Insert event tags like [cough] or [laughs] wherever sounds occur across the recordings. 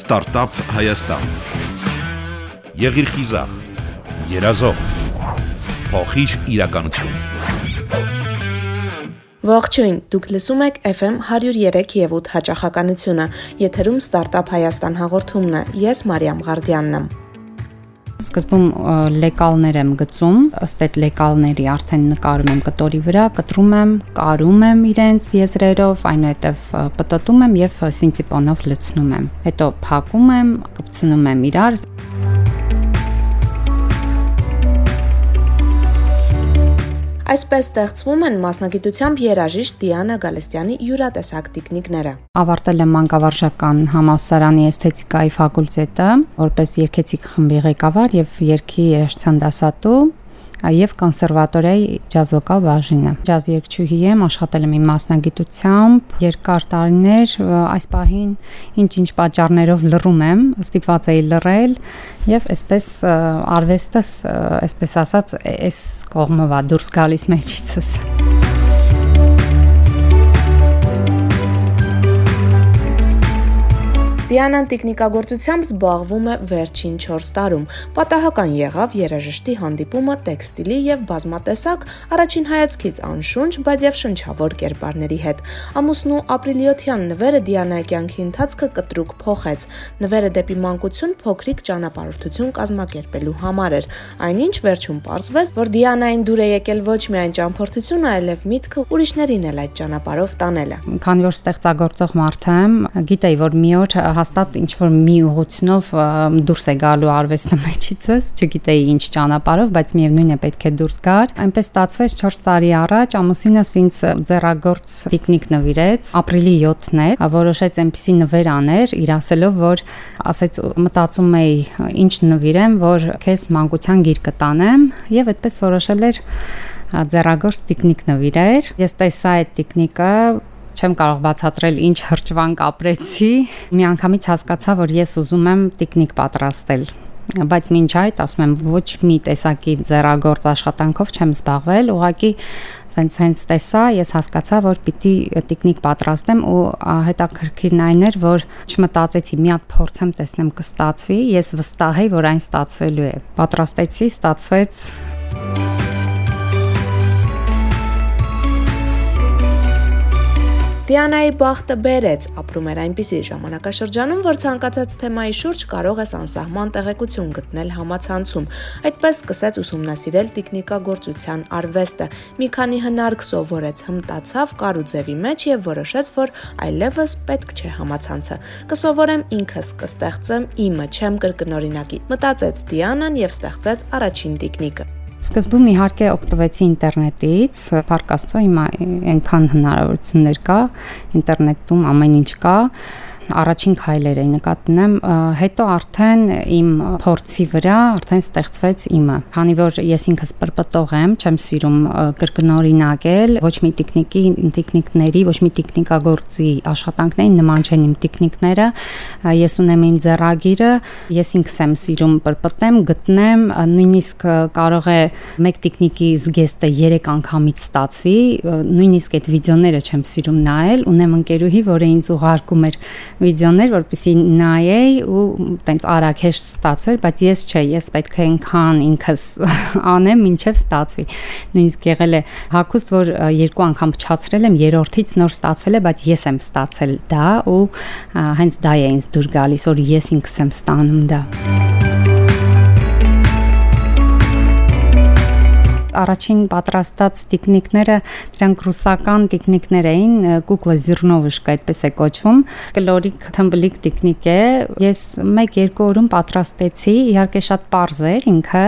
Ստարտափ Հայաստան։ Եղիր խիզախ, երազող, փոխիր իրականություն։ Ողջույն, դուք լսում եք FM 103 եւ 8 հաճախականությունը։ Եթերում Ստարտափ Հայաստան հաղորդումն է։ Ես Մարիամ Ղարդյանն եմ։ Սկզբում լեկալներ եմ գծում, ըստ այդ լեկալների արդեն նկարում եմ կտորի վրա, կտրում եմ, կարում եմ իրենց եզրերով, այնուհետև պտտում եմ եւ սինցիպոնով լցնում եմ։ Հետո փակում եմ, կպցնում եմ իրար, Այսպես ստեղծվում են մասնագիտությամբ երաժիշտ Դիանա Գալստյանի յուրատեսակ տիկնիկները։ Ավարտել եմ մանկավարժական համալսարանի էսթետիկայի ֆակուլտետը որպես երգեցիկ խմբի ղեկավար եւ երգի երաժշտության դասատու եւ կոնսերվատորիայի ջազ վոկալ բաժինը։ Ջազ երգչուհի եմ, աշխատել եմ իմ մասնագիտությամբ երկար տարիներ, այս պահին ինչ-ինչ պատճառներով լռում եմ, ստիպված էի լռել եւ այսպես արվեստս, այսպես ասած, այս կողմով է դուրս գալիս մեջիցս։ Դիանան տեխնիկագործությամբ զբաղվում է վերջին 4 տարում։ Պատահական եղավ երաժշտի հանդիպումը տեքստիլի եւ բազմատեսակ առաջին հայացքից անշունչ, բայց եւ շնչավոր կերպարների հետ։ Ամուսնու ապրիլիոթյան նվերը Դիանայի կյանքի ընթացքը կտրուկ փոխեց։ Նվերը դեպի մանկություն փոքրիկ ճանապարհորդություն կազմակերպելու համար էր։ Այնինչ վերջում պարզվեց, որ Դիանային դուր է եկել ոչ միայն ճամփորդությունը, այլև միտքը ուրիշներին էլ այդ ճանապարհով տանելը։ Քանի որ ստեղծագործող մարդ եմ, գիտեի, որ մի օր հաստատ ինչ որ մի ուղությունով դուրս է գալու արվեստը մեջիցս, չգիտեի ինչ ճանապարհով, բայց միևնույն է պետք է դուրս գար։ Այնպես ստացվեց 4 տարի առաջ ամուսինս ինձ ձեռագործ տիկնիկ նվիրեց, ապրիլի 7-ն էր, որոշեց այնպեսի նվեր աներ, իր ասելով, որ ասեց մտածում էի ինչ նվիրեմ, որ քեզ մանկության գիր կտանեմ եւ այդպես որոշել էր ձեռագործ տիկնիկ նվիրեր։ Ես տեսա այդ տիկնիկը, չեմ կարող բացատրել ինչ հրճվանք ապրեցի։ Մի անգամից հասկացա, որ ես ուզում եմ տիկնիկ պատրաստել բայց մինչ այդ ասում եմ ոչ մի տեսակի ձեռագործ աշխատանքով չեմ զբաղվել, ուղղակի սենց հենց տեսա, ես հասկացա, որ պիտի տիկնիկ պատրաստեմ ու հետաքրքիրն այն էր, որ չմտածեցի մի հատ փորձեմ տեսնեմ կստացվի, ես վստահ եի, որ այն ստացվելու է։ Պատրաստեցի, ստացվեց Դիանայի բախտը բերեց, ապրում էր այնպիսի ժամանակաշրջանում, որ ցանկացած թեմայի շուրջ կարող ես անսահման տեղեկություն գտնել համացանցում։ Այդպես սկսեց ուսումնասիրել տեխնիկագործության արվեստը։ Մի քանի հնարք սովորեց, հմտացավ կարուձևի մեջ եւ որոշեց, որ այլևս պետք չէ համացանցը։ Կսովորեմ ինքս, կստեղծեմ իմը, չեմ կրկնօրինակի։ Մտածեց Դիանան եւ ստեղծեց առաջին տեխնիկը։ Սկզբում իհարկե օգտվեցի ինտերնետից, Փառք Աստծո, հիմա այնքան հնարավորություններ կա, ինտերնետում ամեն ինչ կա, առաջին քայլերը նկատնեմ, հետո արդեն իմ փորձի վրա արդեն ստեղծվեց իմը։ Քանի որ ես ինքս պրպտող եմ, չեմ սիրում կրկնօրինակել, ոչ մի տեխնիկի, տեխնիկների, ոչ մի տեխնիկագործի աշխատանքներին նման չեն իմ տեխնիկները։ Ես ունեմ իմ ձեռագիրը, ես ինքս եմ սիրում պրպտեմ, գտնեմ, նույնիսկ կարող է մեկ տեխնիկի զգեստը 3 անգամից ստացվի, նույնիսկ այդ վիդեոները չեմ սիրում նայել, ունեմ ընկերուհի, որը ինձ ուղարկում էր վիդեոներ, որպեսզի նայեի ու տենց արագ հեշտ ստացվեր, բայց ես չէ, ես պետք է այնքան ինքս [laughs] անեմ, ինչև ստացվի։ Նույնիսկ եղել է հակուստ, որ երկու անգամ փչացրել եմ, երրորդից նոր ստացվել է, բայց ես եմ ստացել դա ու հենց դա է ինձ դուր գալիս, որ ես ինքս եմ ստանում դա։ առաջին պատրաստած տեխնիկները դրանք ռուսական տեխնիկներ էին, կուկլա զիրնովիշկա այդպես է կոչվում։ Կլորիկ թմբլիկ տեխնիկ է։ Ես 1-2 օրում պատրաստեցի, իհարկե շատ པարզ էր ինքը,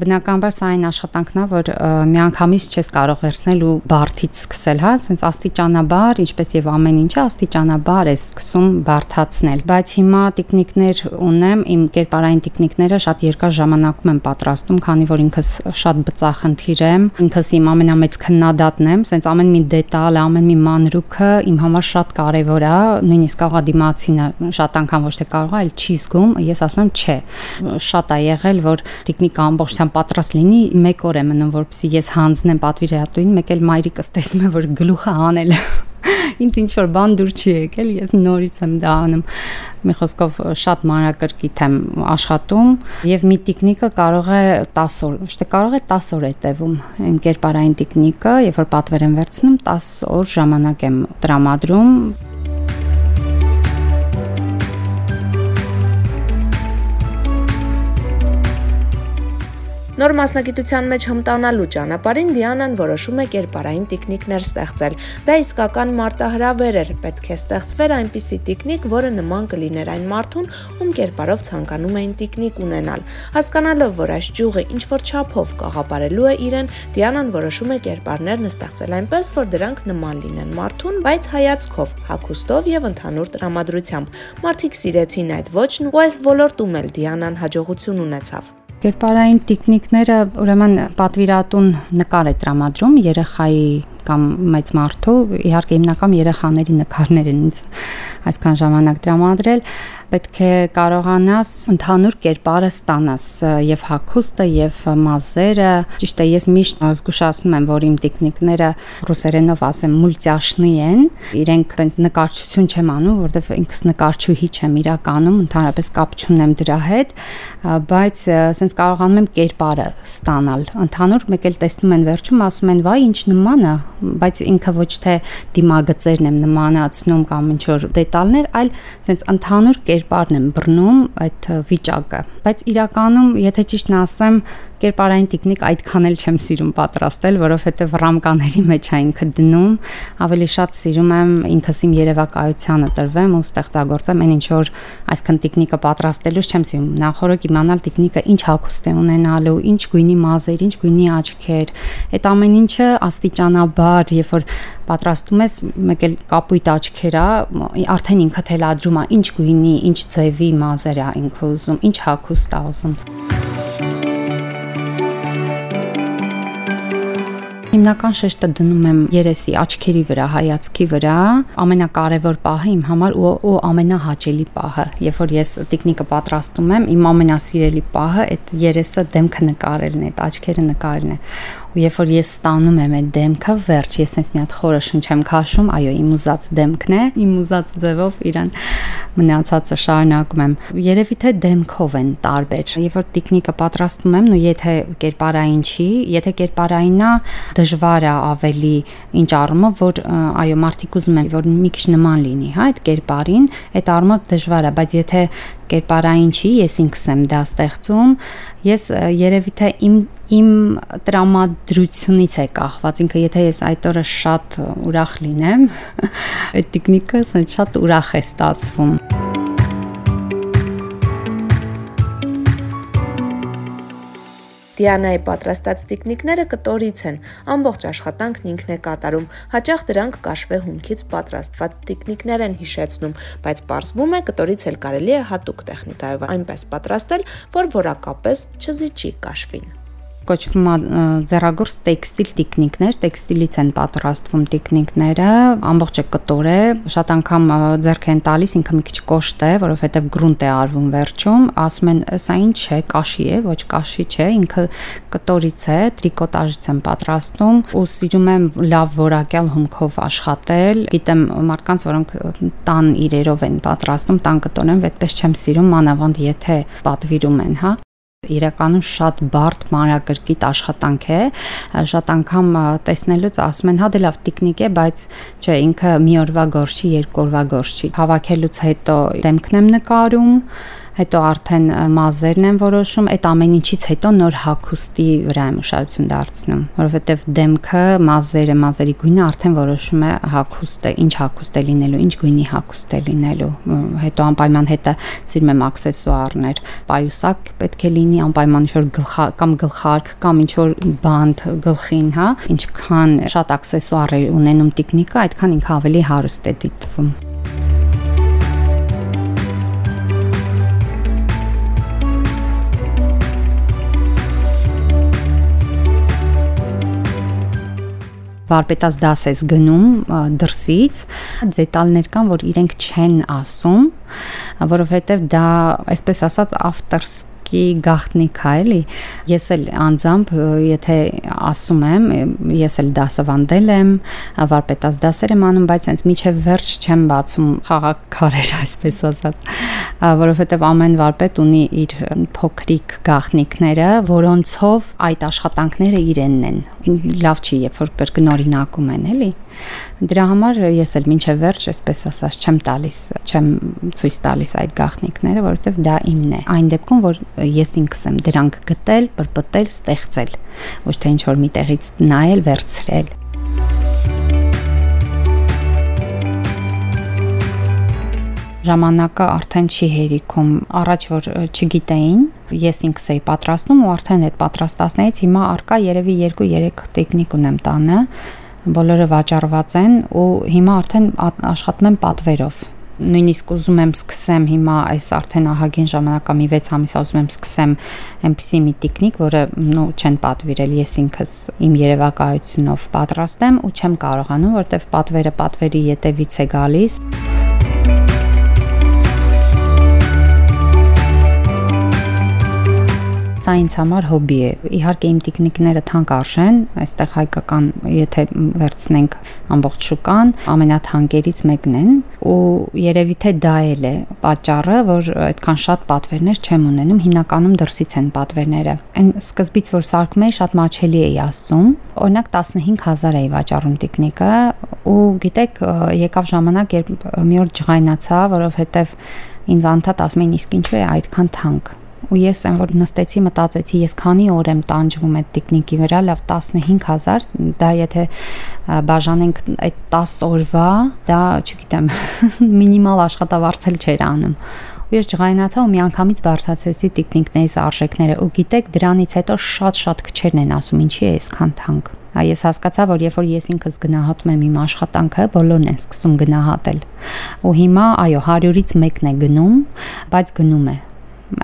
Բնականաբար սա այն աշխատանքն է, որ միանգամից չես կարող վերցնել ու բարթից սկսել, հա, ասենց աստիճանաբար, ինչպես եւ ամեն ինչը աստիճանաբար է սկսում բարթացնել։ Բայց հիմա տեխնիկներ ունեմ, իմ կերպարային տեխնիկները շատ երկար ժամանակում եմ պատրաստում, քանի որ ինքս շատ բծախնդիր եմ, ինքս իմ ամենամեծ քննադատն եմ, ասենց ամեն մի դետալ, ամեն մի մանրուքը իմ համար շատ կարեւոր է, նույնիսկ կարող դիմացինը շատ անգամ ոչ թե կարող է, այլ չի զգում, ես ասում եմ չէ։ Շատ է եղել, որ տեխնիկա ամբողջ ուսամ պատրաստ լինի, մեկ օր է մնում, որպեսզի ես հանձնեմ պատվիրատուին, մեկ էլ մայրիկս տեսնում է, որ գլուխը հանել [laughs] ինձ ինչ որ բան դուր չի եկել, ես նորից եմ դա անում։ Մի խոսքով շատ մանրակրկիտ եմ աշխատում եւ մի տեխնիկը կարող է 10 օր, ոչ թե կարող է 10 օր է տևում։ Իմ կերպարային տեխնիկը, երբ որ պատվեր եմ վերցնում, 10 օր ժամանակ եմ տրամադրում Նոր մասնագիտության մեջ հմտանալու ճանապարհին Դիանան որոշում է կերպարային տիկնիկներ ստեղծել։ Դա իսկական մարտահրավեր էր, պետք է ստեղծվեր այնպիսի տիկնիկ, որը նման կլիներ այն մարդուն, ում կերպարով ցանկանում էին տիկնիկ ունենալ։ Հասկանալով, որ այս ճյուղը ինչ որ չափով կաղապարելու է իրեն, Դիանան որոշում է կերպարներն ստեղծել այնպես, որ դրանք նման լինեն մարդուն, բայց հայացքով, հագուստով եւ ընդհանուր տրամադրությամբ։ Մարդիկ սիրեցին այդ ոճն ու այս ոլորտում էլ Դիանան հաջողություն ունեցավ։ Կերպարային տեխնիկները ուրեմն պատվիրատուն նկար է տրամադրում երեխայի կամ մեծ մարդու, իհարկե հիմնական երեխաների նկարներ են ինձ այսքան ժամանակ տրամադրել, պետք է կարողանաս ընդհանուր կերպարը ստանաս եւ հակոստը եւ մազերը ճիշտ է ես միշտ զգուշացնում եմ որ իմ տեխնիկները ռուսերենով ասեմ մուլտիաշնի են իրենք տենց նկարչություն չեմ անում որովհետեւ ինքս նկարչուհի չեմ իրականում ընդհանրապես կապ չունեմ դրա հետ բայց ասենց կարողանում եմ կերպարը ստանալ ընդհանուր մեկ էլ տեսնում են վերջում ասում են վայ ինչ նման է բայց ինքը ոչ թե դիմագծերն եմ նմանացնում կամ ինչ որ դետալներ այլ ասենց ընդհանուր կերպ կերպարն եմ բռնում այդ վիճակը բայց իրականում եթե ճիշտն ասեմ կերպարային տեխնիկ այդքան էլ չեմ սիրում պատրաստել, որովհետև ռամկաների մեջ է ինքը դնում, ավելի շատ սիրում եմ ինքս իմ երևակայությանը տրվեմ ու ստեղծագործեմ այն ինչ որ այսքան տեխնիկը պատրաստելուց չեմ սիրում։ Նախորդ իմանալ տեխնիկը ինչ հագուստ է ունենալու, ինչ գույնի մազեր, ինչ գույնի աչքեր, այդ ամեն ինչը աստիճանաբար, երբ որ պատրաստում ես մեկ էլ կապույտ աչքեր է, արդեն ինքը թելադրում է ինչ գույնի, ինչ ձևի մազեր է ինքը ուզում, ինչ հագուստ է ուզում։ Հիմնական շեշտը դնում եմ երեսի, աչքերի վրա, հայացքի վրա։ Ամենակարևոր պահը իմ համար ու, ու ամենահաճելի պահը, երբ որ ես տեխնիկը պատրաստում եմ, իմ ամենասիրելի պահը այդ երեսը դեմքը նկարելն է, այդ աչքերը նկարելն է ու երբ որ ես ստանում եմ այդ դեմքը, վերջ ես այնպես մի հատ խորը շունչ եմ քաշում, այո, իմ ուզած դեմքն է, իմ ուզած ձևով իրան մնացածը շարունակում եմ։ Երևի թե դեմքով են տարբեր։ Երբ որ տեխնիկը պատրաստում եմ, ու եթե կերպարային չի, եթե կերպարայինա դժվար է ավելի ինչ առումով, որ այո, մարդիկ ուզում են, որ մի քիչ նման լինի, հա, այդ կերպարին, այդ առումով դժվար է, բայց եթե կերպարային չի, ես ինքս եմ դա ստեղծում, ես երևի թե իմ իմ տրամադրությունից է կախված, ինքը եթե ես այդ օրը շատ ուրախ լինեմ, [laughs] այդ տեխնիկը ասենց շատ ուրախ է ստացվում։ Դիանայի պատրաստած տիկնիկները կտորից են, ամբողջ աշխատանքն ինքն է կատարում, հաճախ դրանք կաշվե հումքից պատրաստված տիկնիկներ են հիշեցնում, բայց պարզվում է կտորից էլ կարելի է հատուկ տեխնիկայով այնպես պատրաստել, որ որակապես չզիջի կաշվին կոչվում է ձեռագործ տեքստիլ տիկնիկներ, տեքստիլից են պատրաստվում տիկնիկները, ամբողջը կտոր է, շատ անգամ ձեռք են տալիս, ինքը մի քիչ կոշտ է, որովհետև գրունտ է արվում վերջում, ասում են, սա ինչ է, կաշի է, ոչ կաշի չէ, ինքը կտորից է, տրիկոտաժից են պատրաստում, ու սիրում եմ լավ որակյալ հումքով աշխատել։ Գիտեմ մարդկանց, որոնք տան իրերով են պատրաստում, տան կտոր են, այդպես չեմ սիրում, մանավանդ եթե պատվիրում են, հա իրականում շատ բարդ մանրակրկիտ աշխատանք է շատ անգամ տեսնելուց ասում են հա դե լավ տեխնիկ է բայց չէ ինքը մի օրվա գործ չի երկու օրվա գործ չի հավաքելուց հետո դեմքն եմ նկարում հետո արդեն մազերն են որոշում, այդ ամեն ինչից հետո նոր հագուստի վրա եմ ուշադրություն դարձնում, որովհետև դեմքը, մազերը, մազերի գույնը արդեն որոշում է հագուստը, ինչ հագուստ է լինելու, ինչ գույնի հագուստ է լինելու։ Հետո անպայման հետը սիրում եմ աքսեսուարներ, պայուսակ պետք է լինի, անպայման ինչ որ գլխա կամ գլխարկ կամ ինչ որ բանդ գլխին, հա, ինչքան շատ աքսեսուարեր ունենում տեխնիկա, այդքան ինքը ավելի հարուստ է դիտվում։ վարպետաց դաս ես գնում դրսից, դետալներ կան, որ իրենք չեն ասում, որովհետև դա, այսպես ասած, after փոքրիկի գաղտնիք է, էլի։ Ես էլ անձամբ եթե ասում եմ, ես էլ դասավանդել եմ, վարպետաց դասեր եմ անում, բայց հենց միջև վերջ չեմ բացում խաղակարեր, [laughs] այսպես ասած, որովհետև ամեն վարպետ ունի իր փոքրիկ գաղտնիքները, որոնցով այդ աշխատանքները իրենն են։ Լավ չի, երբ որ կրկնօրինակում են, էլի։ Դրա համար ես էլ մինչև վերջ, այսպես ասած, չեմ տալիս, չեմ ցույց տալիս այդ գաղտնիքները, որովհետև դա իմն է։ Այն դեպքում, որ ես ինքս եմ դրանք գտել, պրպտել, ստեղծել, ոչ թե ինչ որ մի տեղից նայել, վերցրել։ ժամանակը արդեն չի հերիքում առաջ որ չգիտեին ես ինքս էի պատրաստում ու արդեն այդ պատրաստածներից հիմա արկա երևի 2-3 տեխնիկ ունեմ տանը բոլորը վաճառված են ու հիմա արդեն աշխատում եմ պատվերով նույնիսկ ուզում եմ սկսեմ հիմա այս արդեն ահագին ժամանակա մի 6 ամիս ուզում եմ սկսեմ այնպիսի մի տեխնիկ, որը նո չեն պատվիրել, ես ինքս իմ երևակայությունով պատրաստեմ ու չեմ կարողանում, որտեվ պատվերը պատվերի յետևից է գալիս։ Սա ինձ համար հոբի է։ Իհարկե իմ տեխնիկները թանկ արժեն, այստեղ հայկական, եթե վերցնենք ամբողջ շուկան, ամենաթանկերից մեկն են ու երևի թե դա էլ է պատճառը, որ այդքան շատ պատվերներ չեմ ունենում, հիմնականում դրսից են պատվերները։ Այն սկզբից որ սարքում էի, շատ մաչելի էի ասում։ Օրինակ 15000 էի վաճառում տեխնիկը ու գիտեք, եկավ ժամանակ, երբ մի օր ջղայնացա, որովհետև ինձ անդադ ասում էին իսկ ինչու է այդքան թանկ ու ես այն որ նստեցի մտածեցի ես քանի օր եմ տանջվում այդ տեխնիկի վրա լավ 15000 դա եթե բաժանենք այդ 10 օրվա դա չգիտեմ [laughs] մինիմալ աշխատավարձել չէր անում ու ես ջղայնացա ու միանգամից բարձրացեցի տեխնիկներից արժեքները ու գիտեք դրանից հետո շատ-շատ քչերն են ասում ինչի է այսքան թանկ Այ ես հասկացա, որ երբ որ ես ինքս գնահատում եմ իմ աշխատանքը, բոլորն են սկսում գնահատել։ Ու հիմա, այո, 100-ից 1-ն է գնում, բայց գնում է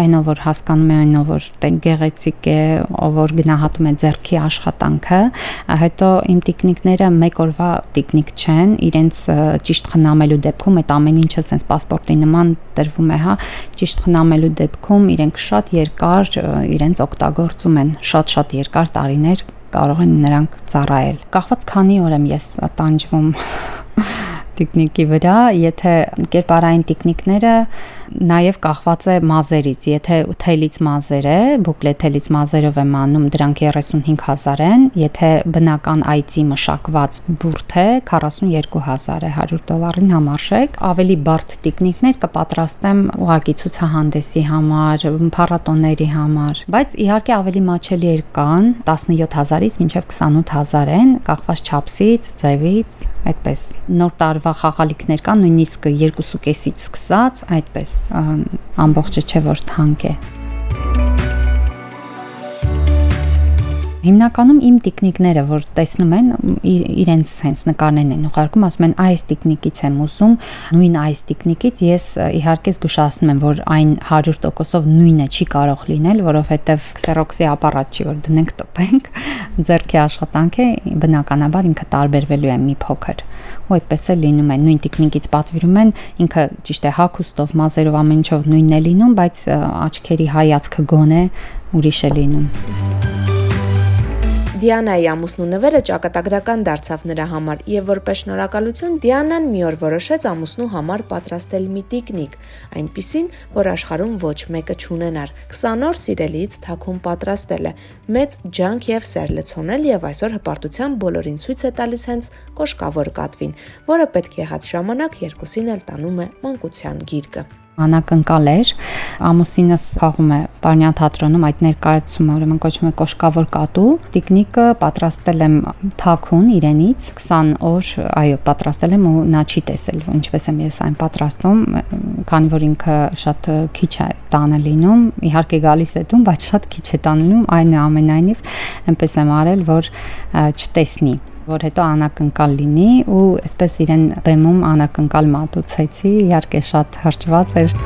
այնով որ հասկանում է այնով որ գեղեցիկ է, ով որ գնահատում է ձեռքի աշխատանքը, հետո իմ տիկնիկները մեկ օրվա տիկնիկ չեն, իրենց ճիշտ խնամելու դեպքում այդ ամեն ինչը sense паспорտի նման տրվում է, հա, ճիշտ խնամելու դեպքում իրենք շատ երկար իրենց օգտագործում են, շատ-շատ երկար տարիներ կարող են նրանք ծառայել։ Կախված քանի օր եմ ես տանջվում տեխնիկի վրա, եթե կերպարային տեխնիկները նաև կախված է մազերից։ Եթե թելից մազեր է, բուկլեթելից մազերով եմ անում, դրանք 35000 են, եթե բնական այծի մշակված բուրդ է, 42000 է 100 դոլարին համարժեք։ Ավելի բարդ տեխնիկներ կպատրաստեմ ուղակի ցուցահանդեսի համար, փառատոների համար, բայց իհարկե ավելի մաչելիեր կան 17000-ից մինչև 28000 են, կախված չափսից, ձևից, այդպես։ Նոր տարվա խաղալիքներ կան, նույնիսկ 2.5-ից սկսած, այդպես ամբողջը չէ որ թանկ է Հիմնականում իմ տեխնիկները, որ տեսնում են, իրենց sense նկարներն են ուղարկում, ասում են այս տեխնիկից եմ ուսում, նույն այս տեխնիկից ես իհարկե զգուշացնում եմ, որ այն 100%-ով նույնը չի կարող լինել, որովհետև Xerox-ի ապարատ չի, որ դնենք տպենք, ձեռքի աշխատանք է, բնականաբար ինքը տարբերվելու է մի փոքր ու այդպես է լինում է նույն տեխնիկից պատվիրում են ինքը ճիշտ է հակոստով մազերով ամեն ինչով նույնն է լինում բայց աչքերի հայացքը գոնե ուրիշ է լինում Դիանայի ամուսնու նվերը ճակատագրական դարձավ նրա համար եւ որպես շնորհակալություն Դիանան մի օր որոշեց ամուսնու համար պատրաստել մի տիկնիկ, այնպիսին, որ աշխարհում ոչ մեկը չունենար։ 20 օր սիրելիից թաքուն պատրաստել է, մեծ ջանք եւ սեր լցոնել եւ այսօր հպարտության բոլորին ցույց է տալիս հենց կոշկավոր կատվին, որը պետք եղած ժամանակ երկուսին էլ տանում է մանկության գիրկը անակնկալ էր ամուսինս խաղում է Պարնյան թատրոնում այդ ներկայացումը ուրեմն կոչվում է Կոշկավոր կատու տիկնիկը պատրաստել եմ թաքուն իրենից 20 օր այո պատրաստել եմ ու նա չի տեսել ինչպես եմ ես այն պատրաստում քանի որ ինքը շատ քիչ է տանը լինում իհարկե գալիս է տուն բայց շատ քիչ է տանում այն ամենայնիվ այնպես եմ արել որ չտեսնի որ հետո անակնկալ լինի ու այսպես իրեն բեմում անակնկալ մատուցեցի, իհարկե շատ հրճված էր։